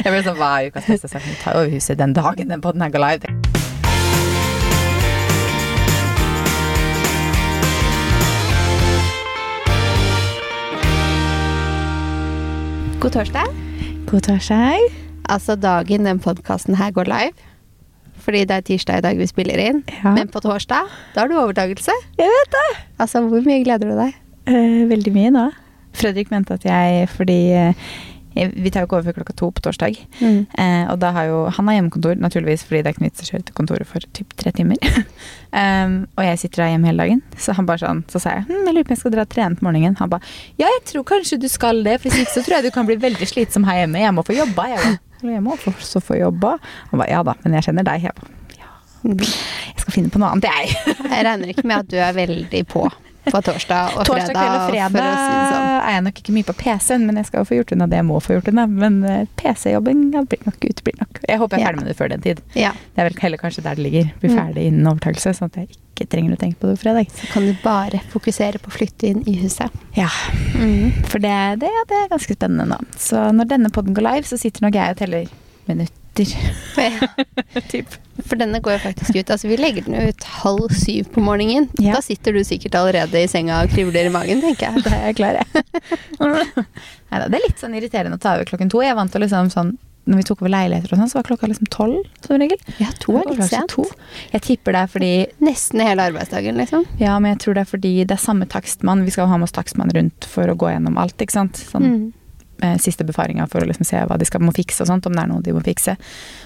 Jeg ble sånn, hva er ukas beste sang? tar over huset den dagen den poden her går live. God torsdag. God torsdag. Altså dagen den podkasten her går live. Fordi det er tirsdag i dag vi spiller inn. Ja. Men på torsdag, da har du overtakelse. Jeg vet det. Altså, hvor mye gleder du deg? Eh, veldig mye nå. Fredrik mente at jeg, fordi eh, vi tar jo ikke over før klokka to på torsdag. Mm. Eh, og da har jo, han har hjemmekontor, naturligvis, fordi det er ikke noe vits å kjøre til kontoret for typ tre timer. um, og jeg sitter der hjemme hele dagen. Så han bare sånn, så sa jeg hm, jeg lurer på om jeg skal dra og trene på morgenen. Han bare ja, jeg tror kanskje du skal det, for hvis ikke så tror jeg du kan bli veldig slitsom her hjemme. Jeg må få jobba. Jeg bare, jeg må også få jobba. Han bare ja da, men jeg kjenner deg. Jeg bare ja, jeg skal finne på noe annet, jeg. Jeg regner ikke med at du er veldig på på torsdag og Torsdag kveld og fredag. fredag sånn. er jeg nok ikke mye på PC-en, men jeg skal jo få gjort unna det jeg må få gjort unna. Men eh, PC-jobbing blir nok uteblir nok. Jeg håper jeg er ferdig med det før den tid. Ja, Det er vel heller kanskje der det ligger. Bli Mm. ferdig innen overtakelse, sånn at jeg ikke trenger å tenke på det på fredag. så kan du bare fokusere på å flytte inn i huset. Ja, Mm. for det, det, ja, det er ganske spennende nå. Så når denne podden går live, så sitter nok jeg og teller minutter. typ. For denne går jo faktisk ut. Altså, vi legger den ut halv syv på morgenen. Ja. Da sitter du sikkert allerede i senga og kribler i magen, tenker jeg. Det er jeg klar, jeg. Neida, det er litt sånn irriterende å ta over klokken to. Jeg er vant til liksom sånn når vi tok over leiligheter, og sånn, så var klokka liksom tolv som regel. Ja, to er litt sent. to. Jeg tipper det er fordi Nesten hele arbeidsdagen, liksom. Ja, men jeg tror det er fordi det er samme takstmann. Vi skal jo ha med oss takstmann rundt for å gå gjennom alt, ikke sant. Sånn Mm. Eh, siste befaringa for å liksom se hva de skal, må fikse og sånt, om det er noe de må fikse.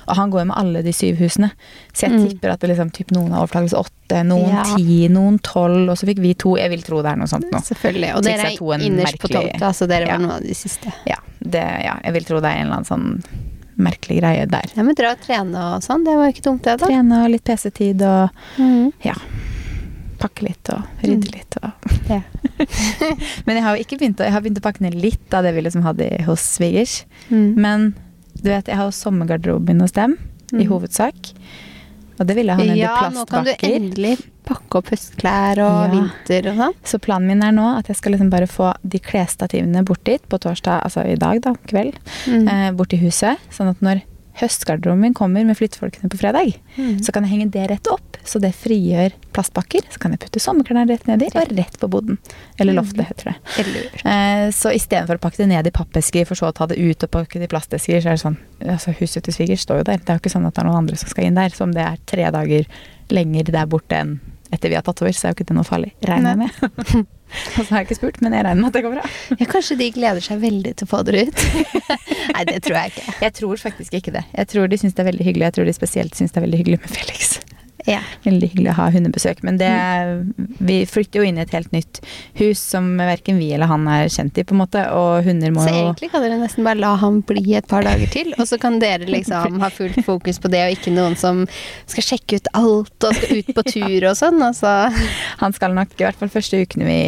Og han går jo med alle de syv husene. Så jeg Mm. tipper at det liksom typ noen har overtakelse åtte, noen Ja. ti, noen tolv, og så fikk vi to. Jeg vil tro det er noe sånt nå. Selvfølgelig. Og dere er er innerst på tolvte, så dere Ja. var noen av de siste. Ja, det, ja, jeg vil tro det er en eller annen sånn merkelig greie der. Ja, men dra og trene og sånn, det var ikke dumt det, da. Trene og litt PC-tid og mm. ja, pakke litt og rydde litt og Ja. Men jeg har jo ikke begynt å, jeg har begynt å pakke ned litt av det vi liksom hadde hos svigers. Mm. Men du vet, jeg har jo sommergarderoben hos dem, i Mm. hovedsak. Og det ville jeg ha ned Ja, i nå kan du endelig pakke opp høstklær og Ja. vinter og sånn. Så planen min er nå at jeg skal liksom bare få de klesstativene bort dit på torsdag, altså i dag, da, kveld. Mm. Eh, bort i huset. Sånn at når høstgarderoben min kommer med flyttefolkene på fredag, Mm. så kan jeg henge det rett opp. Så det frigjør plastpakker. Så kan jeg putte sommerklærne rett nedi, og rett på boden. Eller Mm. loftet, heter det. Eller Eh, så istedenfor å pakke det ned i pappesker, for så å ta det ut og pakke det i plastesker, så er det sånn altså Huset til svigers står jo der. Det er jo ikke sånn at det er noen andre som skal inn der. Så om det er tre dager lenger der borte enn etter vi har tatt over, så er jo ikke det noe farlig. Regner jeg med. og så har jeg ikke spurt, men jeg regner med at det går bra. Ja, kanskje de gleder seg veldig til å få dere ut. Nei, det tror jeg ikke. Jeg tror faktisk ikke det. Jeg tror de syns det er veldig hyggelig. Jeg tror de spesielt syns det er veldig hyggelig med Felix. Ja. Veldig hyggelig å ha hundebesøk. Men det Vi flytter jo inn i et helt nytt hus som verken vi eller han er kjent i, på en måte. Og hunder må Så egentlig kan dere nesten bare la ham bli et par dager til, og så kan dere liksom ha fullt fokus på det, og ikke noen som skal sjekke ut alt og skal ut på tur og sånn. Altså. Han skal nok, i hvert fall første ukene vi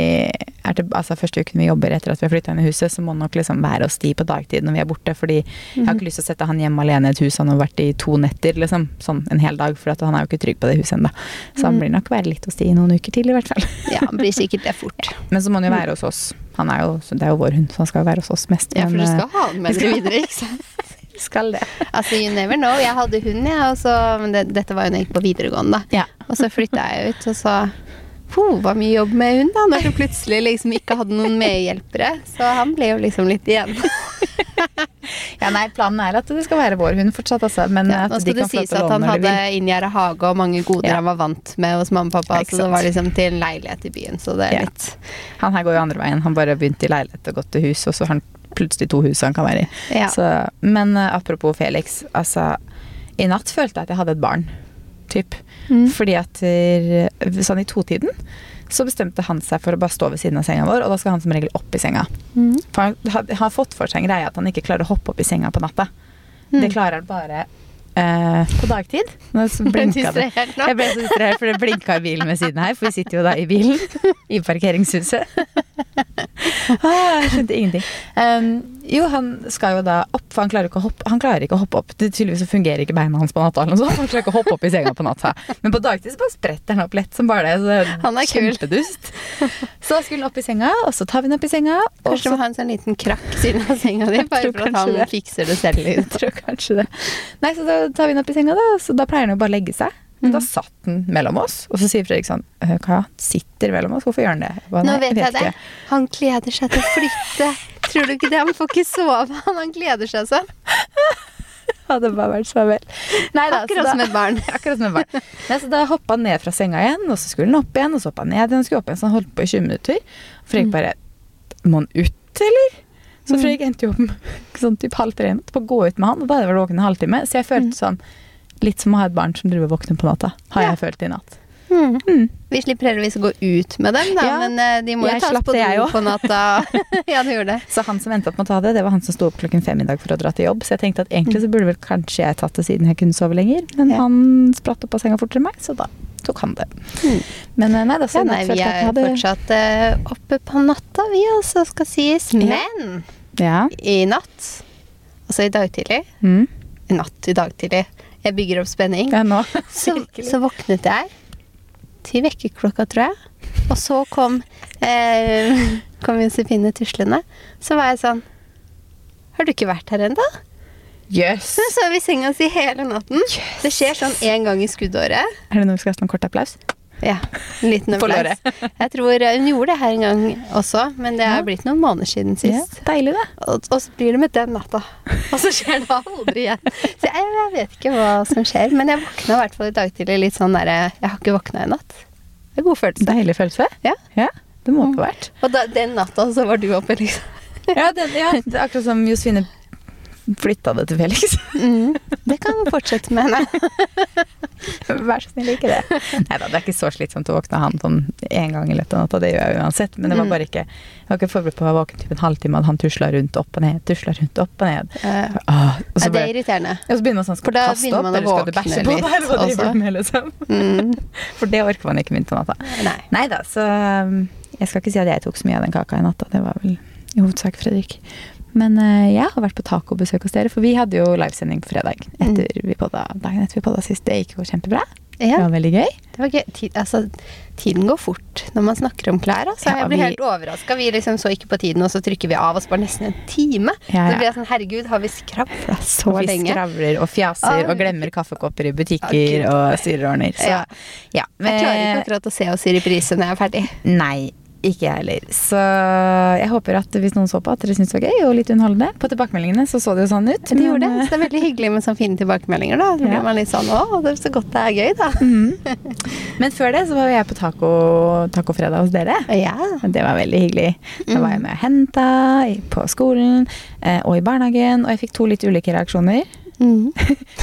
til, altså første uken vi jobber etter at vi har flytta inn i huset, så må han nok liksom være hos de på dagtid når vi er borte. Fordi jeg har ikke lyst til å sette han hjemme alene i et hus han har vært i to netter, liksom. Sånn en hel dag. For han er jo ikke trygg på det huset ennå. Så han Mm. blir nok være litt hos de i noen uker til, i hvert fall. Ja, han blir sikkert det fort. Men så må han jo være hos oss. Han er jo, det er jo vår hund, så han skal jo være hos oss mest. Ja, for du eh, skal ha den med deg videre, ikke sant? skal det. Altså, you never know. Jeg hadde hund, jeg, ja, Men det, dette var jo når jeg gikk på videregående. Ja. Og så flytta jeg ut, og så Puh, var mye jobb med hund, da, når du plutselig liksom ikke hadde noen medhjelpere. Så han ble jo liksom litt igjen. Ja, nei, planen er at det skal være vår hund fortsatt, altså. Men Ja, nå de skal det kan sies at han de hadde inngjerda hage og mange goder Ja. han var vant med hos mamma og pappa, Ja, så det var liksom til en leilighet i byen, så det er litt Han her går jo andre veien. Han bare begynte i leilighet og gått til hus, og så har han plutselig to hus han kan være i. Ja. Så, men eh, apropos Felix, altså I natt følte jeg at jeg hadde et barn. Typ. Mm. Fordi at eh, sånn i totiden så bestemte han seg for å bare stå ved siden av senga vår, og da skal han som regel opp i senga. Mm. For han har, har fått for seg en greie at han ikke klarer å hoppe opp i senga på natta. Mm. Det klarer han bare eh, på dagtid. Nå blinka det. Jeg ble så distrahert, for det blinka i bilen ved siden her, for vi sitter jo da i bilen i parkeringshuset. ah, jeg skjønte ingenting. Um, Jo, han skal jo da opp, for han klarer ikke å hoppe, han klarer ikke å hoppe opp. Det tydeligvis fungerer ikke beina hans på natta, eller noe sånt. Han klarer ikke å hoppe opp i senga på natta. Men på dagtid så bare spretter han opp lett som bare det. Så det er Han er kjempedust. Så skulle han opp i senga, og så tar vi han opp i senga. Og Kanskje du så må ha en sånn liten krakk siden av senga di, bare for at han det. fikser det selv. Jeg tror kanskje det. Nei, så da tar vi han opp i senga, da. Så da pleier han jo bare å legge seg. Men da satt han mellom oss, og så sier Fredrik sånn Hva sitter mellom oss, hvorfor gjør han det? Bare, Nå jeg, vet jeg det. ikke». Han gleder seg til å flytte. Tror du ikke det? Han får ikke sove. Han han gleder seg sånn. Hadde bare vært så vel. Nei da, Akkurat da- som et barn. Akkurat som et barn. Nei, så da hoppa han ned fra senga igjen, og så skulle han opp igjen, og så hoppa han ned igjen, og skulle opp igjen, så han holdt på i 20 minutter. Fredrik bare Må han ut, eller? Så Fredrik endte jo opp sånn typ halv tre på å gå ut med han, og da hadde jeg vært våken en halvtime. Så jeg følte sånn Litt som å ha et barn som driver og våkner på natta, har Ja. jeg følt i natt. Mm. Mm. Vi slipper heldigvis å gå ut med dem, da, Ja, men eh, de må jo tas på do på natta. ja, du gjorde det. Så han som endte opp med å ta det, det var han som sto opp klokken fem i dag for å dra til jobb. Så jeg tenkte at egentlig så burde vel kanskje jeg tatt det siden jeg kunne sove lenger. Men Ja. han spratt opp av senga fortere enn meg, så da tok han det. Mm. Men eh, nei, da så Ja, nei, vi er hadde fortsatt uh, oppe på natta, vi altså, skal sies. Men Ja. i natt, altså i dag tidlig Mm. I natt, i dag tidlig. Jeg bygger opp spenning. ja nå. Så, så våknet jeg til vekkerklokka, tror jeg. Og så kom, eh, kom Josefine tuslende. Så var jeg sånn Har du ikke vært her ennå? Yes. Så sov vi i senga si hele natten. Det skjer sånn én gang i skuddåret. Er det noe vi skal ha sånn kort applaus? Ja, en liten applaus. Jeg tror hun gjorde det her en gang også, men det Ja. har blitt noen måneder siden sist. deilig, det. Og, og så blir det med den natta. Og så skjer det aldri igjen. Så jeg, jeg vet ikke hva som skjer, men jeg våkna i hvert fall i dag tidlig litt sånn derre Jeg har ikke våkna i natt. Det er god følelse. Deilig følelse. Ja. ja det må det ha vært. Og da, den natta så var du oppe, liksom. Ja, den, ja, det er akkurat som Josefine flytta det til Felix. Mm, det kan fortsette med henne. Vær så snill, ikke det. Nei da, det er ikke så slitsomt å våkne han sånn én gang i løpet av natta, det gjør jeg uansett. Men det var Mm. bare ikke Jeg var ikke forberedt på å være våken typ en halvtime, at han tusla rundt opp og ned, tusla rundt opp og ned. Uh, og, så det er irriterende. og så begynner man sånn Skal du kaste opp, eller skal du bæsje på deg, eller hva driver også. du med, liksom? Mm, For det orker man ikke midt på natta. nei. Nei da, så um, jeg skal ikke si at jeg tok så mye av den kaka i natta. Det var vel i hovedsak Fredrik. Men eh, jeg har vært på tacobesøk hos dere, for vi hadde jo livesending på fredag etter vi podda, dagen etter vi podda sist. Det gikk jo kjempebra. Det var veldig gøy. det var gøy. Tid, altså, tiden går fort når man snakker om klær. Altså. Ja, jeg blir vi- helt overraska. Vi liksom så ikke på tiden, og så trykker vi av oss bare nesten en time. Ja, Så blir jeg sånn, herregud, har vi skravla så Og vi lenge? skravler og fjaser Ah, og glemmer kaffekopper i Ah, butikker Gud. og styrer og ordner. Så Ja. ja. Jeg klarer ikke akkurat å se oss i reprise når jeg er ferdig. Nei, ikke jeg heller. Så jeg håper at hvis noen så på, at dere syntes det var gøy og litt underholdende. På tilbakemeldingene så så det jo sånn ut. Det gjorde det. Så det er veldig hyggelig med sånne fine tilbakemeldinger. da. Så Ja. man litt sånn å, det er så godt det er gøy, da. Mm. Men før det så var jeg på taco, tacofredag hos dere. Ja. Det var veldig hyggelig. Da var jeg med og henta på skolen eh, og i barnehagen, og jeg fikk to litt ulike reaksjoner. Mm.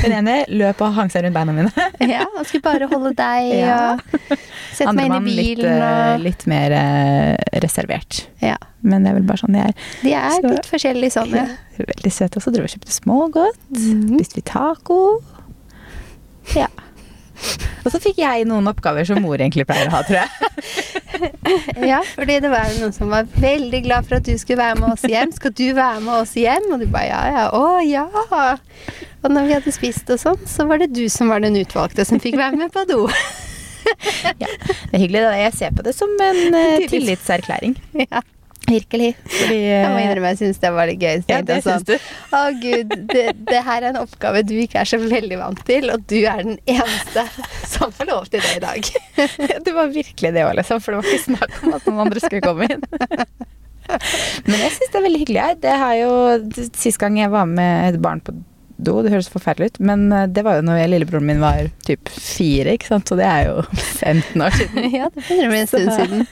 Den ene løp og hang seg rundt beina mine. ja. Han skulle bare holde deg Ja. og sette meg inn i Andremann litt, bilen eh, og litt mer uh, reservert. Ja. Men det er vel bare sånn de er. De er Så- litt forskjellige sånn, ja. Veldig søte. Og så dro vi og kjøpte smågodt. Mm. Spiste vi taco. Ja. Og så fikk jeg noen oppgaver som mor egentlig pleier å ha, tror jeg. Ja, fordi det var noen som var veldig glad for at du skulle være med oss hjem. Skal du være med oss hjem? Og du bare ja, ja. Å ja. Og når vi hadde spist og sånn, så var det du som var den utvalgte som fikk være med på do. Ja. Det er hyggelig. Jeg ser på det som en eh, tillitserklæring. Ja. Virkelig. Fordi Jeg må eh, innrømme jeg syns det var litt gøy. Ja, det sånn, syns du. Å gud, det, det her er en oppgave du ikke er så veldig vant til, og du er den eneste som får lov til det i dag. Det var virkelig det òg, liksom. For det var ikke snakk om at noen andre skulle komme inn. Men jeg syns det er veldig hyggelig. jeg. Det har jo, Sist gang jeg var med et barn på do, det høres forferdelig ut, men eh, det var jo når jeg, lillebroren min var typ fire, ikke sant. Så det er jo 15 år siden. Ja, det begynner å bli en stund siden.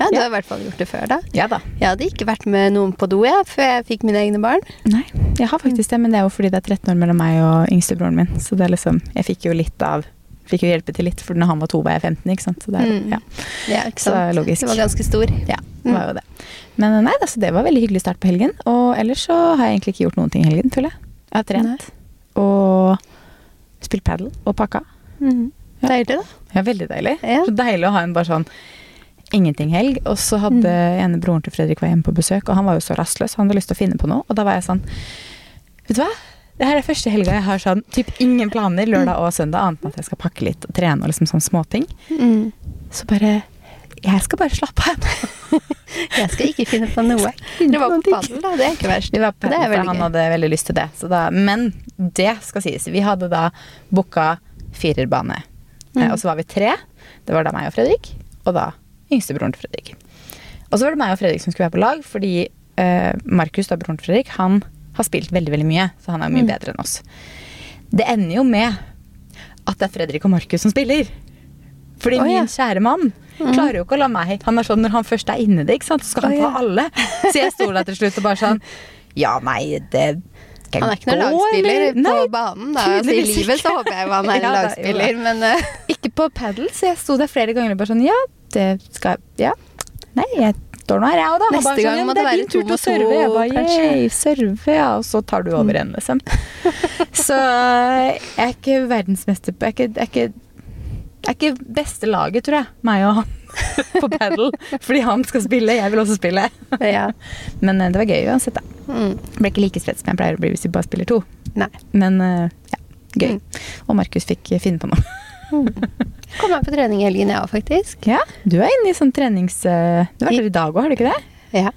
Ja, du har i hvert fall gjort det før, da. Ja da. Jeg hadde ikke vært med noen på do jeg, før jeg fikk mine egne barn. Nei, jeg har faktisk det, men det er jo fordi det er 13 år mellom meg og yngstebroren min. Så det er liksom Jeg fikk jo litt av Fikk jo hjelpe til litt, for når han var to, var jeg 15, ikke sant. Så det er, Mm. ja, Ja, ikke Så sant? logisk. Det var ganske stor. ja, det var jo det. Men nei, altså, det var veldig hyggelig start på helgen. Og ellers så har jeg egentlig ikke gjort noen ting i helgen, føler jeg. Jeg har trent og spilt padel og pakka. Mm. Ja. Deilig, da. Ja, veldig deilig. Ja. Så deilig å ha en bare sånn ingenting helg. Og så hadde ene broren til Fredrik var hjemme på besøk, og han var jo så rastløs. Han hadde lyst til å finne på noe. Og da var jeg sånn Vet du hva? Det her er første helga jeg har sånn typ ingen planer lørdag og søndag, annet enn at jeg skal pakke litt og trene og liksom sånn småting. Mm. Så bare Jeg skal bare slappe av. Jeg skal ikke finne på noe. Det var på padel, da. Det er ikke verst. Det, var på Det er han hadde veldig lyst til det. Så da, men det skal sies. Vi hadde da booka firerbane. Eh, Mm. og så var vi tre. Det var da meg og Fredrik. Og da yngstebroren til Fredrik. Og så var det meg og Fredrik som skulle være på lag, fordi eh, Markus, da broren til Fredrik, han har spilt veldig veldig mye. Så han er mye Mm. bedre enn oss. Det ender jo med at det er Fredrik og Markus som spiller. Fordi oh, ja. min kjære mann klarer jo ikke å la meg Han er sånn når han først er inni det, så skal han ta ja. alle. Så jeg sto der til slutt og bare sånn Ja, nei, det Han er ikke noen lagspiller på Nei, banen. Da. Altså, I livet så håper jeg han er en lagspiller, da, men uh. ikke på padel, så jeg sto der flere ganger og bare sånn Ja, det skal Ja. Nei, jeg står nå her, jeg òg, da. Neste gang sånn, må ja, det være to mot to, serve. Jeg bare. Mm. serve, ja. Og så tar du over en, liksom. Så jeg er ikke verdensmester på Jeg er ikke, jeg er ikke, jeg er ikke beste laget, tror jeg, meg og han på padel. Fordi han skal spille, jeg vil også spille. ja. Men eh, det var gøy uansett, da. Mm. Ble ikke like spredt som jeg pleier å bli hvis vi bare spiller to. Nei. Men eh, ja, gøy. Mm. Og Markus fikk eh, finne på noe. Kom meg på trening i helgen, jeg òg, faktisk. Ja, du er inne i sånn trenings... Du har vært der i dag òg, har du ikke det? Ja.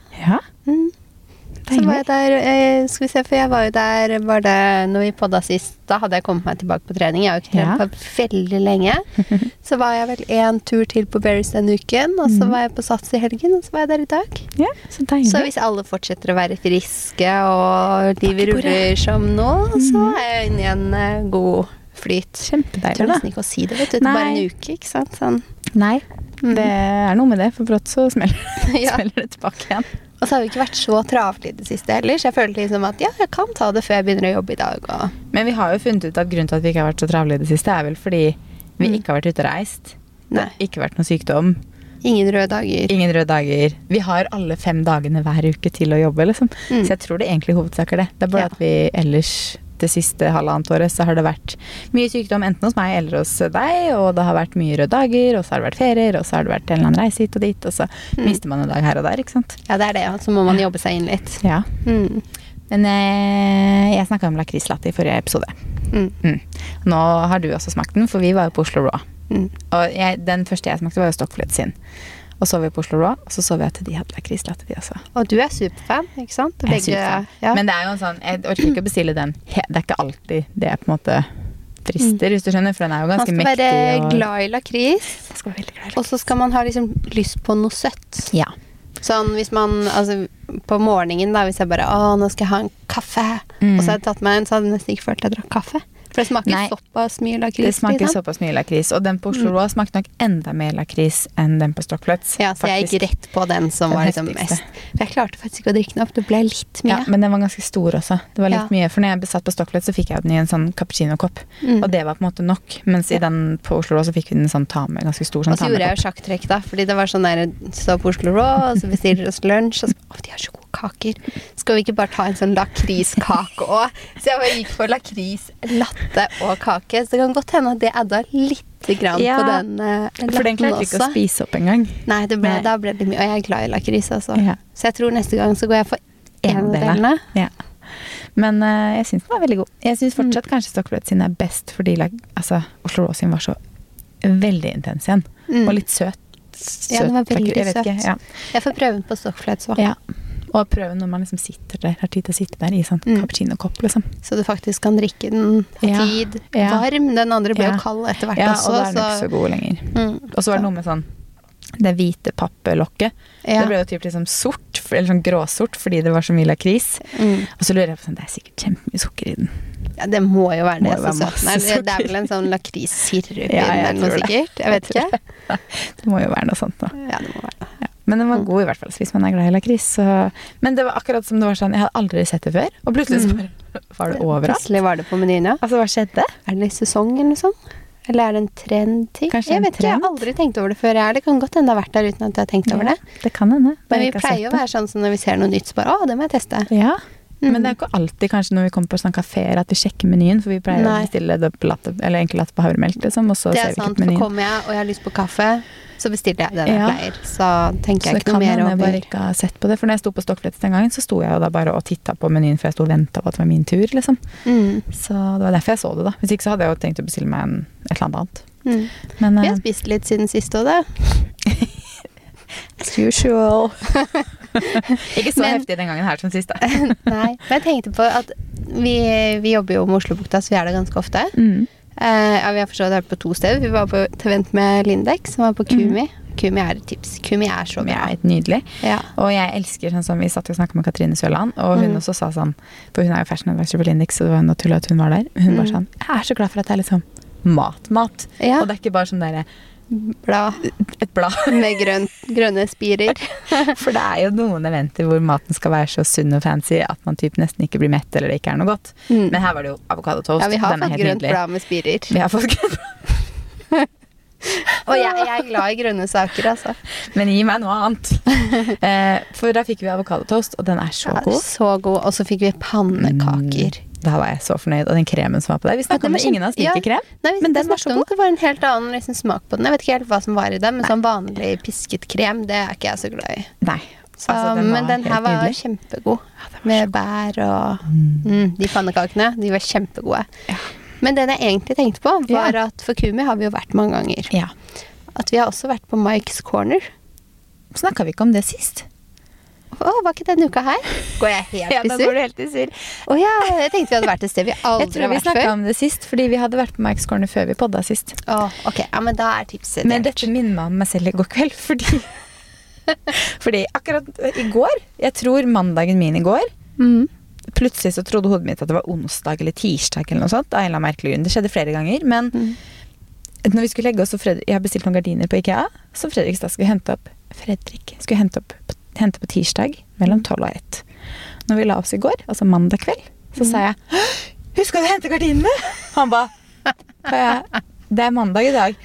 Så var jeg der eh, Skal vi se, for jeg var jo der Var det når vi podda sist? Da hadde jeg kommet meg tilbake på trening. Jeg har jo ikke trent Ja. på veldig lenge. Så var jeg vel én tur til på Berries denne uken, og så Mhm. var jeg på Sats i helgen, og så var jeg der i dag. ja, så. Så hvis alle fortsetter å være friske og livet ruller som nå, så Mhm. er jeg inne i en eh, god flyt. Kjempedeilig, da. nesten ikke å si det, vet du. Er bare en uke, ikke sant. Sånn. Nei, Mhm. det er noe med det, for brått så smeller, Ja. smeller det tilbake igjen. Og så har vi ikke vært så travle i det siste heller, så jeg følte liksom at ja, jeg kan ta det før jeg begynner å jobbe i dag. Og Men vi har jo funnet ut at grunnen til at vi ikke har vært så travle i det siste, er vel fordi vi Mm. ikke har vært ute og reist. Det Nei. har ikke vært noe sykdom. ingen røde dager. Ingen røde dager. Vi har alle fem dagene hver uke til å jobbe, liksom. Mm. Så jeg tror det egentlig hovedsak er det. Det er bare Ja. at vi ellers det siste halvannet året så har det vært mye sykdom enten hos meg eller hos deg, og det har vært mye røde dager, og så har det vært ferier, og så har det vært en eller annen reise hit og dit, og så Mm. mister man en dag her og der, ikke sant. Ja, det er det, og så må man jobbe seg inn litt. Ja. Mm. Men eh, jeg snakka om lakrislatte i forrige episode. Mm. Mm. Nå har du også smakt den, for vi var jo på Oslo Raw. Mm. Og jeg, den første jeg smakte, var jo Stockflett sin. Og så vi på Oslo Raw, og så så vi at de hadde lakrislatte, de også. Og du er superfan, ikke sant? Jeg er superfan. ja. Men det er jo en sånn, jeg orker ikke å bestille den. Det er ikke alltid det jeg på en måte frister, hvis du skjønner. For den er jo man ganske skal mektig. være og- glad i lakris, skal og så skal man ha liksom lyst på noe søtt. Ja. Sånn hvis man Altså på morgenen, da, hvis jeg bare Å, nå skal jeg ha en kaffe. Mm. Og så hadde jeg tatt meg en, så hadde jeg nesten ikke følt at jeg drakk kaffe. For det smaker Nei. såpass mye lakris. Det smaker liksom. såpass mye lakris. Og den på Oslo Mm. Smakte nok enda mer lakris enn den på Stockflets. Ja, så jeg gikk rett på den som Den var liksom mest For jeg klarte faktisk ikke å drikke den opp. Det ble litt mye. Ja, men den var ganske stor også. Det var litt Ja. mye, For når jeg besatt på Stockflet, så fikk jeg den i en sånn cappuccino-kopp. Mm. Og det var på en måte nok. Mens i den på Oslo Rå så fikk vi den sånn ta med, ganske stor sånn Og så gjorde jeg jo sjakktrekk, da. Fordi det var sånn der Stå på Oslo Rå, og så bestiller oss lunsj, og så Å, de har så gode kaker. Skal vi ikke bare ta en sånn lakriskake òg? Så jeg bare gikk for lakris, latte og kake. Så det kan godt hende at det adda lite grann Ja, på den uh, For den klarte ikke å spise opp engang. Nei, det ble, Nei. da ble det mye. Og jeg er glad i lakris, altså. Ja. Så jeg tror neste gang så går jeg for av delene. delene. Ja. Men eh, jeg syns den var veldig god. Jeg syns fortsatt Mm. kanskje Stockflet sin er best fordi like, altså, Oslo Rå sin var så veldig intens igjen. Mm. Og litt søt. søt Ja, den var veldig søt. jeg ja. Jeg får prøve den på stokkfløyte. Ja. Og prøve når man liksom sitter der, har tid til å sitte der i sånn Mm. cappuccino-kopp, liksom. Så du faktisk kan drikke den ha Ja. tid. Varm. Den andre ble Ja. jo kald etter hvert Ja, også. og da er den så- ikke så god lenger. Mm. Og så var det noe med sånn det hvite pappelokket. Ja. Det ble jo typ liksom sort, eller sånn gråsort, fordi det var så mye lakris. Mm. Og så lurer jeg på sånn, det er sikkert kjempemye sukker i den. Ja, det må jo være Må det. jo så være masse er. Det, det er vel en sånn lakrissirup Ja, eller noe sikkert? Jeg vet Jeg ikke. Det må jo være noe sånt da. Ja, det må være det. Ja. Men den var Mm. god i hvert fall, hvis man er glad i lakris. Så... Men det var akkurat som det var sånn, jeg hadde aldri sett det før. Og plutselig så Mm. bare var det overalt. Plutselig var det på menyen, ja. Altså, hva skjedde? Er det sesong eller noe sånt? Eller er det en trendting? Jeg vet ikke, jeg har aldri tenkt over det før. Det kan godt hende det har vært der uten at jeg har tenkt over det. Det kan hende. Men vi pleier å være sånn som når vi ser noe nytt, så bare å, det må jeg teste. Ja, Mm. Men det er ikke alltid kanskje når vi kommer på sånne kafeer at vi sjekker menyen, for vi pleier Nei. å bestille latte, eller enkel latte på havremelk, liksom, og så Det ser er vi ikke sant, for kommer jeg og jeg har lyst på kaffe, så bestiller jeg det jeg Ja. pleier. Så tenker Så jeg ikke noe mer hende jeg bare over. ikke har sett på det. For når jeg sto på Stockflets den gangen, så sto jeg jo da bare og titta på menyen, for jeg sto og venta på at det var min tur, liksom. Mm. Så det var derfor jeg så det, da. Hvis ikke så hadde jeg jo tenkt å bestille meg en, et eller annet annet. Mm. Men Vi eh, har spist litt siden sist òg, da. as usual. ikke så heftig den gangen her som sist, da. Nei. Men jeg tenkte på at vi, vi jobber jo med Oslobukta, så vi er der ganske ofte. Mm. Uh, ja, vi har forstått vært på to steder. Vi var på event med Lindex, som var på Kumi. Kumi er et tips. Kumi er så bra. er helt nydelig. Ja. Og jeg elsker sånn som Vi satt og snakka med Katrine Søland, og hun Mm. også sa sånn For hun er jo fashion advisor på Lindex, så det var naturlig at hun var der. Hun var Mm. sånn Jeg er så glad for at det er liksom mat-mat. Ja. Og det er ikke bare sånn derre Blad et blad. med grøn, grønne spirer. For det er jo noen eventer hvor maten skal være så sunn og fancy at man typ nesten ikke blir mett eller det ikke er noe godt. Mm. Men her var det jo avokadotoast. Ja, vi har fått grønt nydelig. blad med spirer. Vi har fått grønt Og jeg, jeg er glad i grønne saker, altså. Men gi meg noe annet. Eh, for da fikk vi avokadotoast, og den er så Ja, god. så god. Og så fikk vi pannekaker. Da var jeg så fornøyd. Og den kremen som var på der. Vi snakket snakka om. Ingen av oss liker krem. Nei, Men den var så god. Det var en helt annen liksom, smak på den. Jeg vet ikke helt hva som var i den, men sånn vanlig pisket krem, det er ikke jeg så glad i. Nei. Så, Altså, den men den her var nydelig. kjempegod. Ja, var Med bær og mm, De pannekakene, de var kjempegode. Ja. Men den jeg egentlig tenkte på, var Ja. at for Kumi har vi jo vært mange ganger. Ja. At vi har også vært på Mike's Corner. Snakka vi ikke om det sist? Å, var ikke denne uka her? Går jeg helt i surr? du helt i surr. Å ja, jeg tenkte vi hadde vært et sted vi Jeg aldri tror har vi vært snakka før. om det sist, fordi vi hadde vært på Mike's Corner før vi podda sist. Å, ok, ja, men da er tipset Men dette minner meg om meg selv i går kveld, fordi Fordi akkurat i går, jeg tror mandagen min i går Mm. Plutselig så trodde hodet mitt at det var onsdag eller tirsdag eller noe sånt. Av en eller annen merkelig grunn. Det skjedde flere ganger. Men Mm. når vi skulle legge oss, og Fredrik, jeg har bestilt noen gardiner på Ikea, så Fredrikstad skulle hente opp Fredrik skulle hente opp hente på tirsdag mellom tolv og ett. Når vi la oss i går, altså mandag kveld, så sa jeg husk 'Huska du å hente gardinene?' Han ba «Hva er- 'Det er mandag i dag'.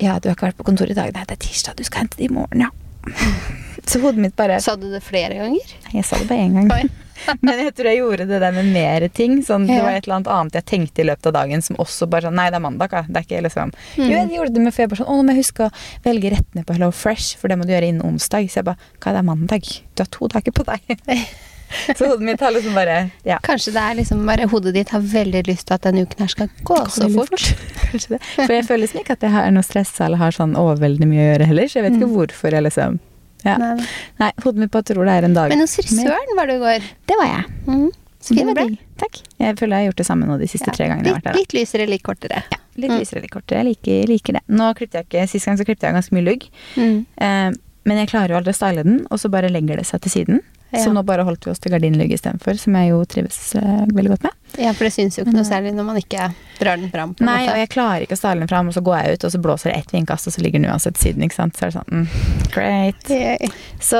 'Ja, du har ikke vært på kontoret i dag.' 'Nei, det er tirsdag. Du skal hente det i morgen', ja. Så hodet mitt bare Sa du det flere ganger? Jeg sa det bare én gang. Men jeg tror jeg gjorde det der med mer ting. Sånn, Det var et eller annet annet jeg tenkte i løpet av dagen som også bare sånn Nei, det er mandag, ja. Det er ikke liksom Mm. Jo, jeg gjorde det med jeg bare sånn Å, nå må jeg huske å velge rettene på Hello Fresh, for det må du gjøre innen onsdag. Så jeg bare Hva, det er mandag? Du har to dager på deg. så hodet mitt har liksom bare Ja. Kanskje det er liksom bare hodet ditt har veldig lyst til at denne uken her skal gå så fort. fort. For jeg føler liksom ikke at jeg har noe stressa eller har sånn overveldende mye å gjøre heller, så jeg vet ikke Mm. hvorfor jeg liksom ja. Nei, nei. Hodet mitt bare tror det er en dag. Men hos frisøren var du i går. Det var jeg. Mm. Så fin du ble. Takk. Jeg føler jeg har gjort det samme nå de siste Ja. tre gangene jeg har Litt, litt lysere, litt kortere. Ja, litt Mm. lysere, litt kortere. Jeg liker, liker det. Nå klippte jeg ikke, Sist gang så klippte jeg ganske mye lugg. Mm. Eh, men jeg klarer jo aldri å style den, og så bare legger det seg til siden. Ja. Så nå bare holdt vi oss til gardinlugg istedenfor, som jeg jo trives uh, veldig godt med. Ja, for det syns jo ikke noe særlig når man ikke drar den fram. på Nei, måte. og jeg klarer ikke å stale den fram, og så går jeg ut, og så blåser det ett vindkast, og så ligger den uansett siden, ikke sant. Så er det sånn, mm, great. Yay. Så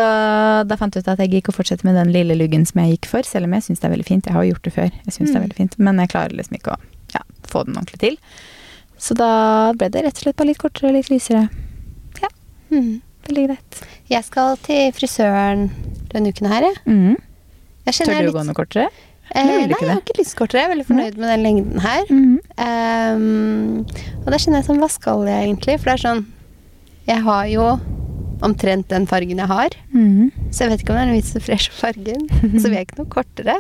da fant jeg ut at jeg gikk og fortsette med den lille luggen som jeg gikk for, selv om jeg syns det er veldig fint. Jeg har jo gjort det før, jeg synes det er Mm. veldig fint, men jeg klarer liksom ikke å ja, få den ordentlig til. Så da ble det rett og slett bare litt kortere og litt lysere. Ja. Mm. Veldig greit. Jeg skal til frisøren denne uken her, jeg. Mm. jeg Tør du jeg å gå noe kortere? Eh, nei, jeg har ikke lyst kortere. Jeg er veldig fornøyd med den lengden her. Mm. Um, og da kjenner jeg sånn, hva skal jeg egentlig? For det er sånn Jeg har jo omtrent den fargen jeg har, Mm. så jeg vet ikke om det er noe vits i å freshe fargen. Så vil jeg ikke noe kortere.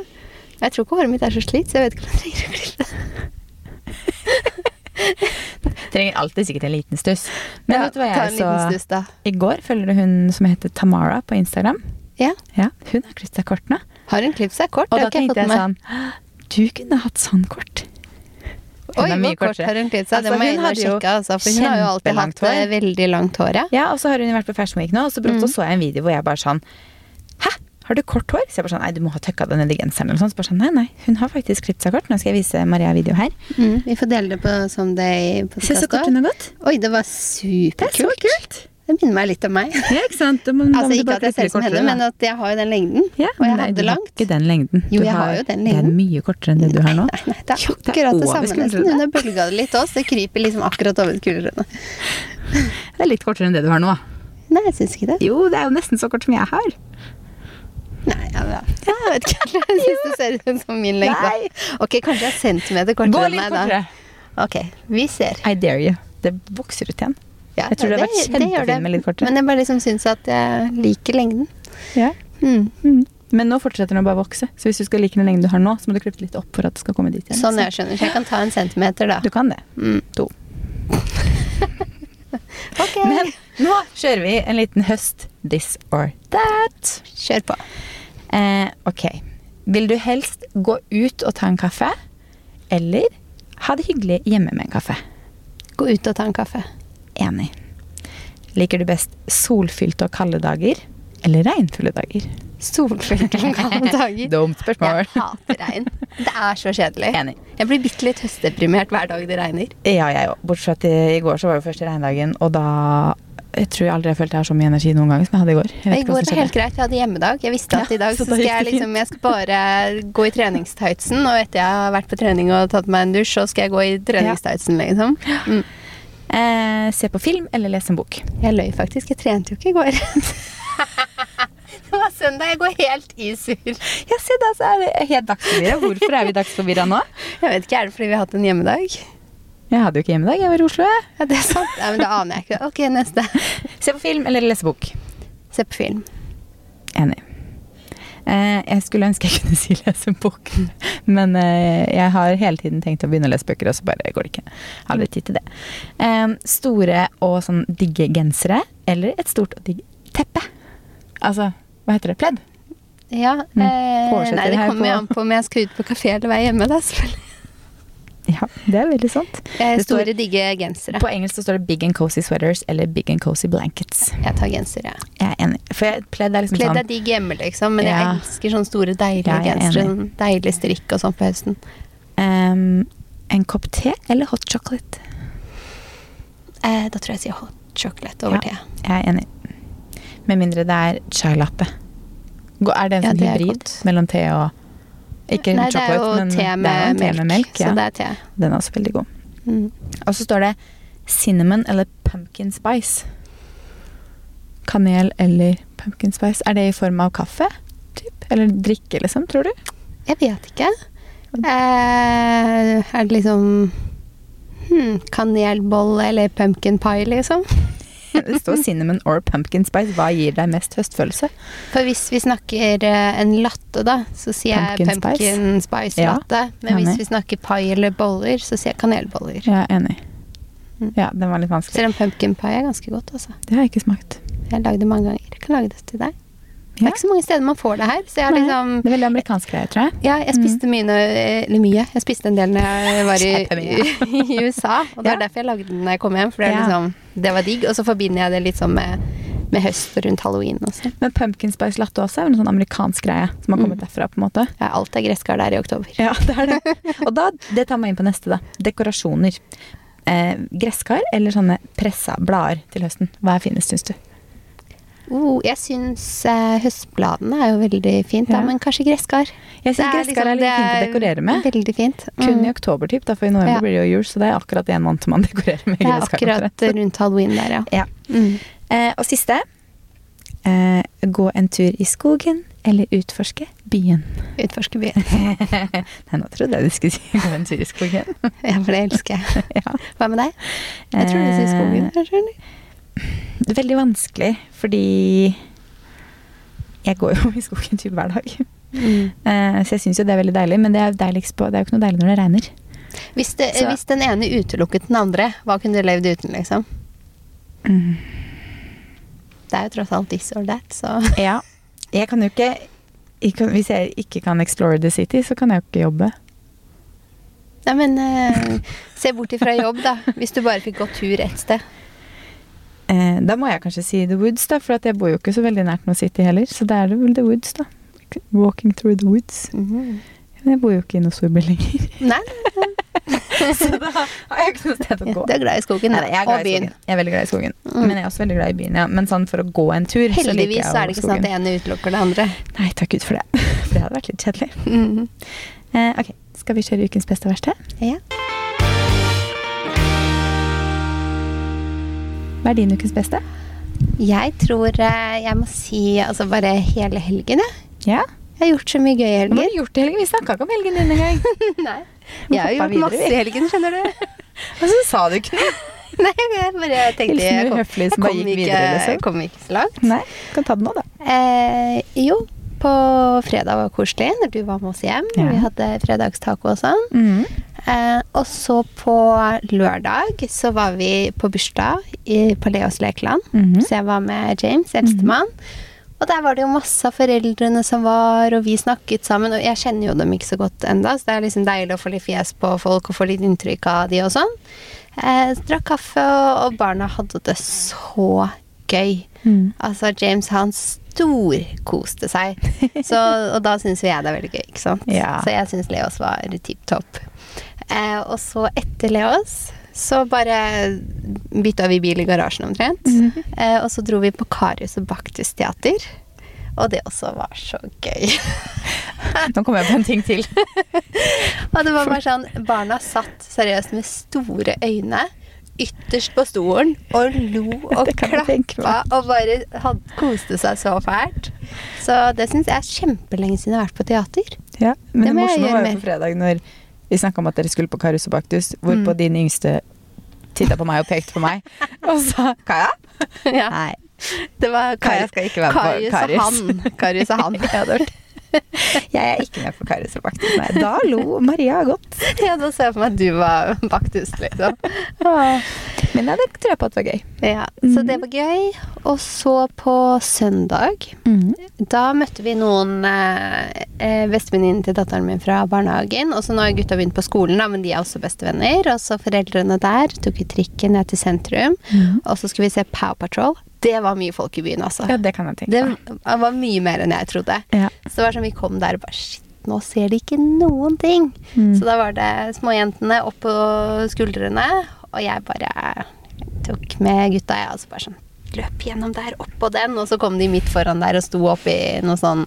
Jeg tror ikke håret mitt er så slitt, så jeg vet ikke om jeg trenger å klippe det. Trenger alltid sikkert en liten stuss. Men Ja, vet du hva jeg så stuss, i går? Følger du hun som heter Tamara på Instagram? Ja. Ja, hun har klippet seg kort nå. Har hun klippet seg kort? Og da tenkte jeg jeg sånn Du kunne hatt sånn kort. Hun Oi, hvor kort har hun klippet seg? det Altså, må jeg inn og sjekke, altså, for hun har jo alltid hatt hår. eh, veldig langt hår, ja. Ja, og så har hun vært på Fashion Week nå, og så brått Mm. så jeg en video hvor jeg bare sånn? Har du kort hår? Så jeg bare sånn Nei, du må ha tøkka det ned i genseren eller sånn. Så bare sånn, nei, nei, hun har faktisk klippet seg kort. Nå skal jeg vise Maria video her. Mm, vi får dele det på Someday Se så kort hun har gått. Oi, det var superkult. Det er så kult. Det minner meg litt om meg. Ja, ikke sant? Da Altså Ikke at jeg ser ut som henne, men at jeg har jo den lengden. Ja, og jeg nei, hadde du har ikke den lengden. Jo, jeg har jo den lengden. Det er mye kortere enn det du har nå. Nei, nei, det er Jo, det er akkurat det samme nesten. Hun har bølga det litt også. Det kryper liksom akkurat over skuldrene. Det er litt kortere enn det du har nå. Nei, jeg syns ikke det. Jo, det er jo nesten så kort som jeg har. Nei, ja, jeg vet ikke. Jeg syns det ser ut som min lengde. Ok, kanskje jeg er centimeter kortere enn meg, da. Ok, vi ser. I dare you. Det vokser ut igjen. Ja, Jeg tror det har vært det kjempefint med litt kortere. Men jeg bare liksom syns at jeg liker lengden. Ja. Mm. Mm. Men nå fortsetter den å bare vokse. Så hvis du skal like den lengden du har nå, så må du klippe litt opp for at det skal komme dit igjen. Sånn jeg skjønner. Så jeg kan ta en centimeter, da. Du kan det. Mm. To. Ok, Men nå kjører vi en liten høst this or that. kjør på. Eh, ok. Vil du helst gå ut og ta en kaffe, eller ha det hyggelig hjemme med en kaffe? Gå ut og ta en kaffe. Enig. Liker du best solfylte og kalde dager, eller regnfulle dager? Solfylte og kalde dager. Dumt spørsmål. Jeg hater regn. Det er så kjedelig. Enig. Jeg blir bitte litt høstdeprimert hver dag det regner. Ja, jeg òg. Bortsett fra at i, går så var jo første regndagen, og da jeg tror jeg aldri har følt jeg har så mye energi noen gang som jeg hadde i går. I går var det helt greit. Jeg hadde hjemmedag. Jeg visste at Ja, i dag så skal jeg liksom Jeg skal bare gå i treningstightsen, og etter jeg har vært på trening og tatt meg en dusj, så skal jeg gå i treningstightsen, liksom. Mm. Eh, se på film eller lese en bok? Jeg løy faktisk. Jeg trente jo ikke i går. det var søndag. Jeg går helt i surr. Ja, se da, så er det helt dagsforvirra. Hvorfor er vi dagsforvirra nå? Jeg vet ikke, er det fordi vi har hatt en hjemmedag? Jeg hadde jo ikke hjemmedag, jeg var i Oslo. Ja, det er sant. Nei, men det aner jeg ikke. Ok, neste. Se på film eller lese bok? Se på film. Enig. Eh, jeg skulle ønske jeg kunne si lese en bok, men eh, jeg har hele tiden tenkt å begynne å lese bøker, og så bare går det ikke. Har aldri tid til det. Eh, store og sånn digge gensere, eller et stort og digg teppe? Altså, hva heter det? Pledd? Ja, Mm. eh, nei, det kommer jo an på om jeg skal ut på kafé eller være hjemme, da, selvfølgelig. Ja, det er veldig sant. Eh, Det står- Store, digge gensere. På engelsk så står det big and cozy sweaters eller big and cozy blankets. Jeg tar genser, ja. Jeg er enig. For jeg, pledd er liksom Pledd er sånn digg hjemme, liksom, men jeg elsker sånne store, deilige Ja, er gensere. Sånn deilig strikk og sånn på høsten. Um, En kopp te eller hot chocolate? Eh, da tror jeg jeg sier hot chocolate over Ja. te. Jeg er enig. Med mindre det er chai latte. Er det en Ja, sånn er hybrid mellom te og Ikke Nei, det er chocolate, jo men te det er med, jo te melk, med melk. så det er te. Den er også veldig god. Mm. Og så står det cinnamon eller pumpkin spice. Kanel eller pumpkin spice. Er det i form av kaffe? Typ? Eller drikke, liksom, tror du? Jeg vet ikke. Eh, er det liksom hmm, kanelbolle eller pumpkin pie, liksom? Det står cinnamon or pumpkin spice. Hva gir deg mest høstfølelse? For hvis vi snakker eh, en latte, da, så sier Pumpkin jeg pumpkin spice, spice latte. Men hvis vi snakker pai eller boller, så sier jeg kanelboller. Er enig. Mm. Ja, den var litt vanskelig. Selv om pumpkin pie er ganske godt, altså. Det har jeg ikke smakt. Jeg har lagd det mange ganger. Jeg kan lage det til deg. Det er ikke så mange steder man får det her, så jeg Nei, liksom Det er veldig amerikansk greie, tror jeg. Ja, jeg spiste mye, når- eller mye. Jeg spiste en del når jeg var i, i USA. Og det var Ja. derfor jeg lagde den når jeg kom hjem. For det, liksom, det var digg. Og så forbinder jeg det litt sånn med, med høst og rundt halloween også. Men pumpkin spice latte også er en sånn amerikansk greie som har kommet Mm. derfra, på en måte. Ja, alt er gresskar der i oktober. Ja, det er det. Og da, det tar meg inn på neste, da. Dekorasjoner. Eh, gresskar eller sånne pressa blader til høsten. Hva er finest, syns du? Oh, jeg syns eh, høstbladene er jo veldig fint, da, men kanskje gresskar. Jeg syns gresskar er litt fint å dekorere med. Veldig fint. Kun Mm. i oktober, typ, da, for i november Ja. blir det jo jul, så det er akkurat en måned man dekorerer med gresskar. Det er akkurat rundt halloween der, ja. Ja. Mm. Eh, og siste. Eh, gå en tur i skogen eller utforske byen. Utforske byen. Nei, nå trodde jeg du skulle si gå en tur i skogen. Ja, for det elsker jeg. Hva med deg? Jeg tror du sier skogen. kanskje, eller? Det er veldig vanskelig, fordi jeg går jo i skogen typ hver dag. Mm. Eh, så jeg syns jo det er veldig deilig, men det er, på, det er jo ikke noe deilig når det regner. Hvis, det, hvis den ene utelukket den andre, hva kunne du levd uten, liksom? Mm. Det er jo tross alt this or that, så Ja. Jeg kan jo ikke Hvis jeg ikke kan explore the city, så kan jeg jo ikke jobbe. Nei, men eh, se bort ifra jobb, da. Hvis du bare fikk gå tur ett sted. Eh, da må jeg kanskje si The Woods, da, for jeg bor jo ikke så veldig nært noe city heller. Så da er det vel The Woods, da. Walking through the woods. Men jeg bor jo ikke i noe storby lenger. Nei, så da har jeg ikke noe sted å gå. du er glad i skogen Nei, jeg er glad og i byen. skogen. Jeg er veldig glad i skogen. Mm. Men jeg er også veldig glad i byen, ja. Men sånn for å gå en tur, så liker Heldigvis jeg så er det ikke sånn at det ene utelukker det andre. Nei, takk Gud for det. For det hadde vært litt kjedelig. Mhm. Eh, ok, skal vi kjøre ukens beste og verste? Ja. Hva er din ukens beste? Jeg tror eh, jeg må si altså bare hele helgen, jeg. Ja. Jeg har gjort så mye gøy i Hva har du gjort i helgen? Vi snakka ikke om helgen din engang. Nei. Jeg har gjort videre, masse i helgen, skjønner du. Og så sa du ikke noe. Nei, jeg bare tenkte jeg kom, jeg kom, ikke, liksom. jeg kom ikke så langt. Nei, kan ta det nå, da. Eh, jo, på fredag var koselig, når du var med oss hjem. Ja. Vi hadde fredagstaco og sånn. Mm. Eh, og så på lørdag så var vi på bursdag i, på Leos lekeland. Mhm. Så jeg var med James, eldstemann. Og der var det jo masse av foreldrene som var, og vi snakket sammen. Og jeg kjenner jo dem ikke så godt enda, så det er liksom deilig å få litt fjes på folk og få litt inntrykk av de og sånn. Eh, drakk kaffe, og, og barna hadde det så gøy. Mm. Altså, James han storkoste seg. Så, og da syns jeg det er veldig gøy, ikke sant. Ja. Så jeg syns Leos var tipp topp. Eh, og så etter Leos så bare bytta vi bil i garasjen omtrent. Mhm. eh, og så dro vi på Karius og Baktus teater. Og det også var så gøy. Nå kommer jeg på en ting til. og det var bare sånn Barna satt seriøst med store øyne ytterst på stolen og lo og klappa og bare had, koste seg så fælt. Så det syns jeg er kjempelenge siden jeg har vært på teater. Ja, men Det det, morsomme var jo på fredag når vi snakka om at dere skulle på Karus og Baktus, hvorpå Mm. din yngste titta på meg og pekte på meg og sa Kaja? Ja, Nei. det var Kaja skal ikke være på Karius og han. Karius og han. Det det. Jeg er ikke med på Karius og Baktus. Nei, da lo Maria godt. Ja, da ser jeg for meg at du var Baktus, liksom. Men ja, det tror jeg på at var gøy. Ja, så det var gøy. Og så på søndag Da møtte vi noen eh, eh, bestevenninnen til datteren min fra barnehagen. Og så nå har gutta begynt på skolen, da, men de er også bestevenner. Og så foreldrene der tok vi trikken ned til sentrum. Og så skulle vi se Pow Patrol. Det var mye folk i byen, altså. Ja, det kan jeg tenke Det var mye mer enn jeg trodde. Ja. Så det var sånn vi kom der og bare Shit, nå ser de ikke noen ting. Mm. Så da var det småjentene opp på skuldrene, og jeg bare tok med gutta, jeg, og så bare sånn løp gjennom der, opp på den, og så kom de midt foran der og sto oppi noe sånn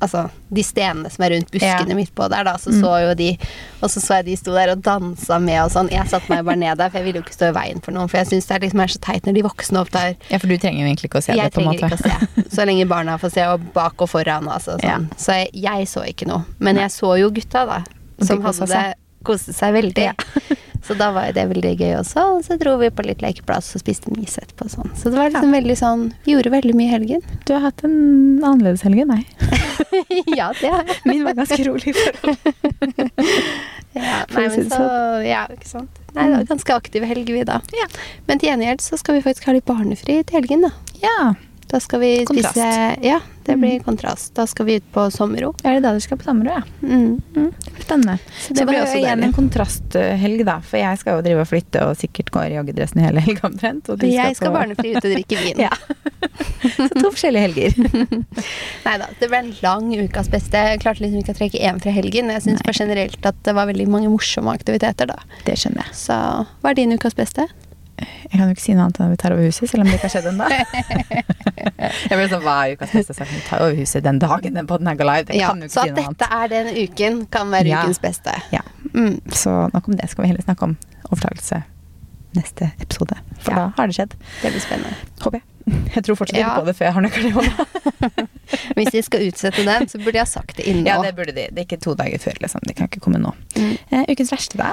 Altså, de stenene som er rundt buskene Ja. midt på der, da, så Mm. så jo de Og så så jeg de sto der og dansa med og sånn. Jeg satte meg bare ned der, for jeg ville jo ikke stå i veien for noen, for jeg syns det er liksom er så teit når de voksne opptar ja, for du trenger jo egentlig ikke å se jeg det, på en trenger måte. ikke å se. Så lenge barna får se, og bak og foran. Altså, sånn. Så jeg, jeg så ikke noe. Men jeg så jo gutta, da. Som hadde kostet koste seg veldig. Ja. Så da var jo det veldig gøy også. Og så dro vi på litt lekeplass og spiste mye etterpå. og Sånn. Så det var liksom veldig sånn Vi gjorde veldig mye i helgen. Du har hatt en annerledes helg enn meg. ja, det har jeg. Min var ganske rolig. For Ja, nei, men så, ja, ikke sant. Nei, det var ganske aktiv helg, vi, da. Ja. Men til gjengjeld så skal vi faktisk ha litt barnefri til helgen, da. ja. Da skal vi Kontrast. spise Ja, det blir kontrast. Da skal vi ut på sommerro. Er det da dere skal på Sammerud, ja? Mm. Mm, det blir spennende. Så det så blir også igjen en kontrasthelg, da. For jeg skal jo drive og flytte og sikkert gå i joggedressen hele helga omtrent. Og du Jeg skal på- barnefri ut og drikke vin. Ja. Så to forskjellige helger. Nei da, det ble en lang ukas beste. Jeg klarte liksom ikke å trekke én fra helgen. Jeg syns generelt at det var veldig mange morsomme aktiviteter, da. Det skjønner jeg. Så hva er din ukas beste? Jeg kan jo ikke si noe annet enn at vi tar over huset, selv om det ikke har skjedd ennå. jeg blir sånn, hva er ukas beste sak? Vi tar over huset den dagen den poden er går live. Ja, så ikke si at dette annet. er den uken, kan være Ja. ukens beste. Ja. Mm. Så nok om det skal vi heller snakke om overtakelse neste episode. For Ja. da har det skjedd. Det blir spennende. Håper jeg. Jeg tror fortsatt Ja. ikke på det før jeg har nøkkelen i hånda. Hvis de skal utsette den, så burde jeg ha sagt det innen Ja, det burde de. Det er ikke to dager før, liksom. Det kan ikke komme nå. Mm. Uh, ukens verste, da?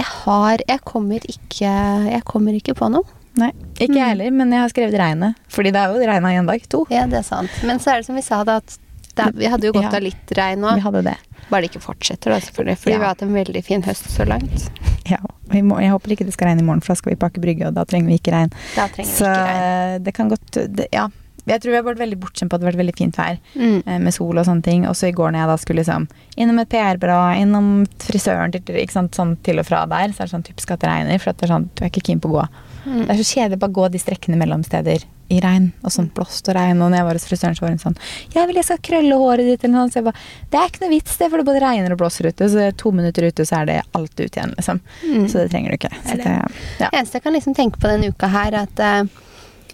Jeg har Jeg kommer ikke Jeg kommer ikke på noe. Nei, ikke jeg Mm. heller, men jeg har skrevet regnet. Fordi det er jo regna i en dag. To. Ja, det er sant. Men så er det som vi sa, da, at det, vi hadde jo godt Ja. av litt regn nå. Vi hadde det. Bare det ikke fortsetter, da, selvfølgelig. Fordi Ja. vi har hatt en veldig fin høst så langt. Ja, i jeg håper ikke det skal regne i morgen, for da skal vi pakke brygge, og da trenger vi ikke regn. Da trenger Så vi ikke regn. eh, det kan godt det, Ja. Jeg tror vi har vært veldig bortskjemt på at det har vært veldig fint vær Mm. eh, med sol og sånne ting. Og så i går når jeg da skulle liksom innom et PR-bra, innom frisøren, ikke sant, sånn til og fra der, så er det sånn typisk at det regner. For at det er sånn, du er ikke keen på å gå. Mm. Det er så kjedelig bare å gå de strekkene mellom steder i regn. Og sånn blåst og regn. Og når jeg var hos frisøren, så var hun sånn Jeg vil jeg skal krølle håret ditt, eller noe. Så jeg bare Det er ikke noe vits, det, for det både regner og blåser ute. Så to minutter ute, så er det alt ut igjen, liksom. Mm. Så det trenger du ikke. Så det, ja. Eneste jeg kan liksom tenke på denne uka her, er at eh,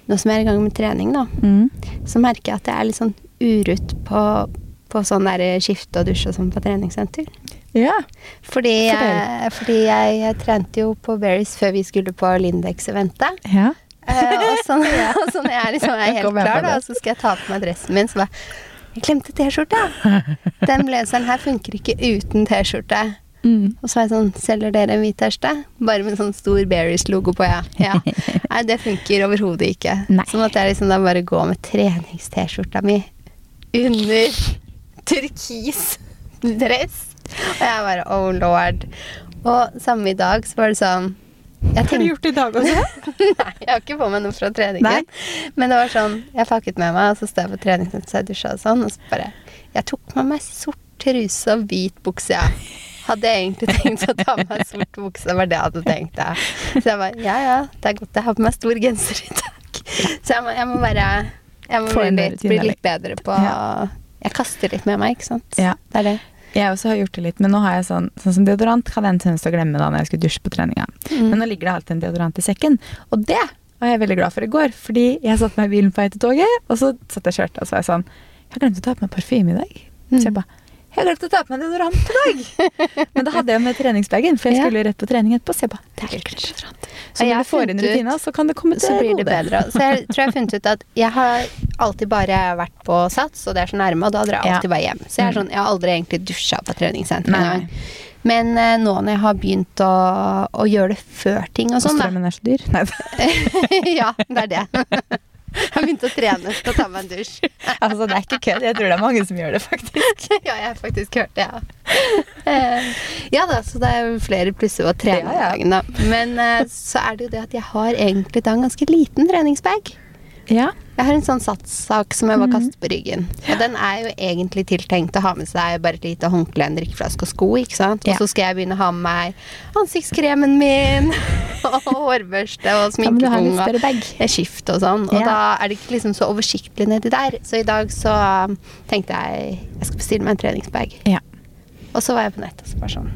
nå som jeg er i gang med trening, da, Mm. så merker jeg at jeg er litt sånn urutt på, på sånn der skifte og dusj og sånn på treningssenter. ja. Fordi, jeg, fordi jeg, jeg trente jo på Berries før vi skulle på Lindex-eventet. ja. Eh, og, så, og så når jeg liksom er helt klar, da, så skal jeg ta på meg dressen min, så bare Jeg glemte T-skjorta! Den blazeren her funker ikke uten T-skjorte. Mm. Og så er jeg sånn Selger dere en hvit T-skjorte? Bare med en sånn stor Berries-logo på, ja. ja. Nei, det funker overhodet ikke. Nei. Så måtte jeg liksom da bare gå med trenings-T-skjorta mi under turkis dress. Og jeg bare oh lord. Og samme i dag så var det sånn jeg Har du gjort det i dag også? Nei, jeg har ikke på meg noe fra treningen. Men det var sånn, jeg pakket med meg, og så står jeg på treningssenteret og dusja og sånn, og så bare Jeg tok med meg sort truse og hvit bukse, ja. Hadde jeg egentlig tenkt å ta på meg sort bukse, det var det jeg hadde tenkt. Ja. Så jeg bare Ja ja, det er godt jeg har på meg stor genser i dag. Så jeg må, jeg må bare Jeg må bli litt, bli litt bedre på Jeg kaster litt med meg, ikke sant. Ja. Det er det. Jeg også har gjort det litt, men nå har jeg sånn, sånn som deodorant hadde jeg en tendens til å glemme da når jeg skulle dusje på treninga. Mm. Men nå ligger det alltid en deodorant i sekken, og det var jeg veldig glad for i går. Fordi jeg satt meg i bilen på vei til toget, og så satt jeg og kjørte, og så var jeg sånn Jeg har glemt å ta på meg parfyme i dag. Så jeg Mm. bare Jeg har glemt å ta på meg deodorant i dag! Men da hadde jeg med treningsbagen, for jeg skulle rett på trening etterpå. Så jeg bare Det er litt klart. Så når du får inn rutina, så kan det komme til så blir det bedre. Så jeg tror jeg har funnet ut at jeg har alltid bare vært på Sats, og det er så nærme, og da drar jeg alltid bare hjem. Så jeg, er Mm. sånn, jeg har aldri egentlig dusja på treningssenteret. Men eh, nå når jeg har begynt å, å gjøre det før ting Og sånn, da. strømmen er så dyr. Nei, ja, det er det. Jeg har begynt å trene og ta meg en dusj. altså, det er ikke kødd. Jeg tror det er mange som gjør det, faktisk. ja, jeg har faktisk hørt det, ja. Eh, ja da, så det er jo flere plusser å trene Ja, ja. dagen, da. Men eh, så er det jo det at jeg har egentlig da en ganske liten treningsbag. Ja. Jeg har en sånn satssak som jeg bare kaste kaster på ryggen. Og den er jo egentlig tiltenkt å ha med seg bare et lite håndkle, en drikkeflaske og sko, ikke sant. Ja. Og så skal jeg begynne å ha med meg ansiktskremen min, og hårbørste og sminkepung litt og skift og sånn. Og Ja. da er det ikke liksom så oversiktlig nedi der. Så i dag så um, tenkte jeg jeg skal bestille meg en treningsbag. Ja. Og så var jeg på nettet og så bare sånn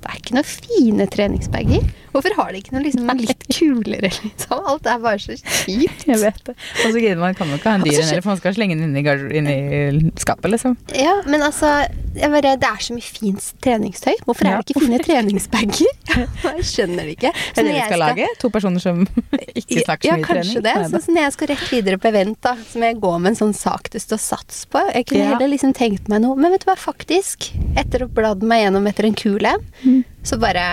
Det er ikke noen fine treningsbager. Hvorfor har de ikke noe liksom litt kulere, liksom? Alt er bare så kjipt. Jeg vet det. Og så gidder man kan jo ikke ha en dyr så en skjø- eller for man skal slenge den inn i, i skapet, liksom. Ja, men altså bare, Det er så mye fint treningstøy. Hvorfor er Ja, det ikke fine treningsbager? jeg skjønner det ikke. Er det vi skal lage? To personer som ikke snakker så mye trening? det. kanskje det. Sånn som når jeg skal rett videre på event, da, så må jeg gå med en sånn sak det står sats på. Jeg kunne Ja. heller liksom tenkt meg noe. Men vet du hva, faktisk, etter å ha bladd meg gjennom etter en kul en, Mm. så bare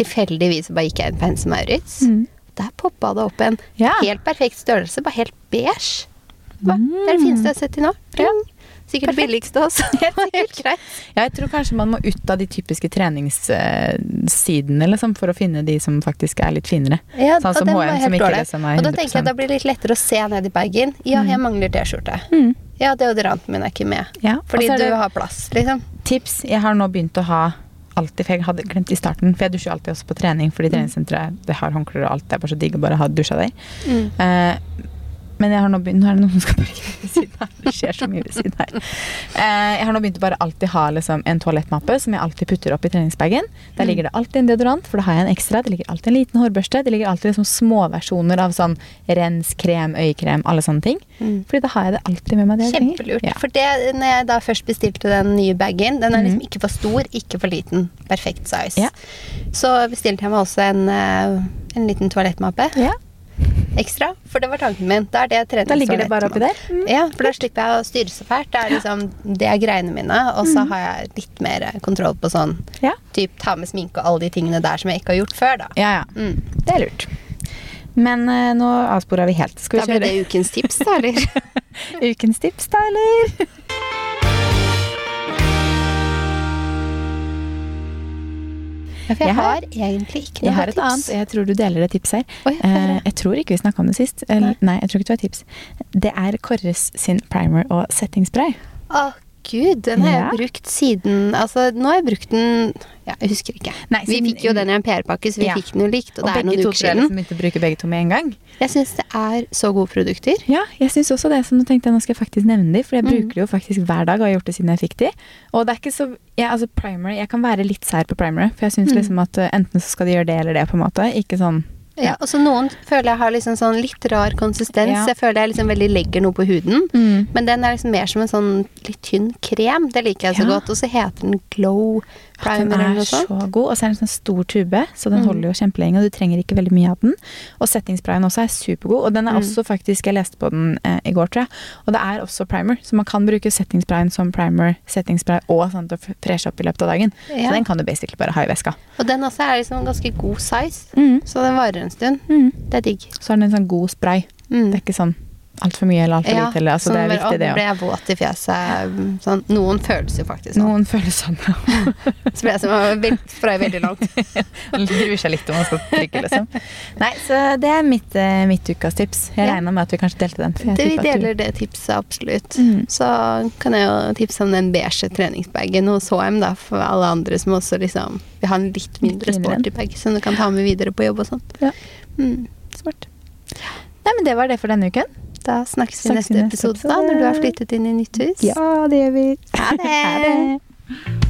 tilfeldigvis bare gikk jeg inn på Hense Maurits. Mm. Der poppa det opp en Ja. helt perfekt størrelse, bare helt beige. Hva? Det er det fineste jeg har sett til nå. Ja. Sikkert Perfekt. billigste også. helt greit. Ja, jeg tror kanskje man må ut av de typiske treningssidene liksom, for å finne de som faktisk er litt finere. Ja, Sånn som H&M, som ikke dårlig. som er Og da tenker jeg at det blir litt lettere å se ned i bagen. Ja, jeg mangler T-skjorte. Mm. Ja, deodoranten min er ikke med. Ja, Fordi du har plass, liksom. Tips. Jeg har nå begynt å ha alltid, for jeg hadde glemt i starten, for jeg dusjer alltid også på trening, fordi treningssenteret det har håndklær og alt, det er bare så digg å bare ha dusja der. Eh, men jeg har nå begynt Nå er det noen som skal parkere ved siden her. Det skjer så mye ved siden her. Eh, jeg har nå begynt å bare alltid ha liksom, en toalettmappe som jeg alltid putter opp i treningsbagen. Der ligger det alltid en deodorant, for da har jeg en ekstra. Det ligger alltid en liten hårbørste. Det ligger alltid liksom småversjoner av sånn rens, krem, øyekrem, alle sånne ting. Mm. Fordi da har jeg det alltid med meg. det jeg trenger. Kjempelurt. Ja. For det, når jeg da først bestilte den nye bagen, den er liksom Mhm. ikke for stor, ikke for liten. Perfekt size. Ja. Så bestilte jeg meg også en, eh, en liten toalettmappe Ja, ekstra, for det var tanken min. Da er det da ligger det bare oppi der. Mm. Ja, for da slipper jeg å styre så fælt. Det er liksom, det er greiene mine, og så har jeg litt mer kontroll på sånn Ja. typ ta med sminke og alle de tingene der som jeg ikke har gjort før, da. Ja, ja. Mm. Det er lurt. Men uh, nå avspora vi helt. Skal Da vi ble kjøre det ukens tips, da, eller? ukens tips, da, eller? Ja, for jeg, Jeg har- egentlig ikke noe Jeg har et tips. annet, jeg tror du deler et tips her. Oi, få. Eh, jeg tror ikke vi snakka om det sist. Nei. nei, jeg tror ikke du har tips. Det er Kåres sin primer og settingspray. Å, gud, den har Ja. jeg brukt siden Altså, nå har jeg brukt den ja, Jeg husker ikke. Nei, vi fikk jo den i en PR-pakke, så vi Ja. fikk den jo likt, og, Og det er noen to uker jeg siden. Begge begynte å bruke begge to med en gang. Jeg syns det er så gode produkter. Ja, jeg syns også det. Så nå tenkte jeg nå skal jeg faktisk nevne de, for jeg Mm. bruker det jo faktisk hver dag og har gjort det siden jeg fikk de. Og det er ikke så ja, altså primer, Jeg kan være litt sær på primere, for jeg syns Mm. liksom at eh, enten så skal de gjøre det eller det, på en måte. Ikke sånn Ja, og så noen føler jeg har liksom sånn litt rar konsistens. Ja. Jeg føler jeg liksom veldig legger noe på huden. mm. Men den er liksom mer som en sånn litt tynn krem. Det liker jeg så Ja. godt. Og så heter den Glow primer Den er så god, og så er den en sånn stor tube, så den Mm. holder jo kjempelenge, og du trenger ikke veldig mye av den. Og settingsprayen også er supergod, og den er Mm. også faktisk, jeg leste på den eh, i går, tror jeg, og det er også primer, så man kan bruke settingsprayen som primer, settingspray og sånn til å freshe opp i løpet av dagen. Ja. Så den kan du basically bare ha i veska. Og den også er liksom ganske god size, Mm. så den varer en stund. Mm. Det er digg. Så er den en sånn god spray. Mm. Det er ikke sånn altfor mye eller altfor Ja, lite, eller altså, det er viktig «Å, det òg. ble jeg våt i fjeset. Sånn, noen føles jo faktisk sånn. Noen føles sånn. Så ble jeg som å vel- spray veldig langt. Lurer seg litt om man skal trykke, liksom. Nei, så det er mitt, eh, mitt ukas tips. Jeg Ja. regna med at vi kanskje delte den. Det, vi du- deler det tipset absolutt. Mm. Så kan jeg jo tipse om den beige treningsbagen hos HM, da, for alle andre som også liksom vil ha en litt mindre Litt mindre. sporty bag, som du kan ta med videre på jobb og sånn. Ja. Mm. Smart. Nei, men det var det for denne uken. Da snakkes vi i neste episode, da, når du har flyttet inn i nytt hus. Ja, det gjør vi. Ha det. Ha det.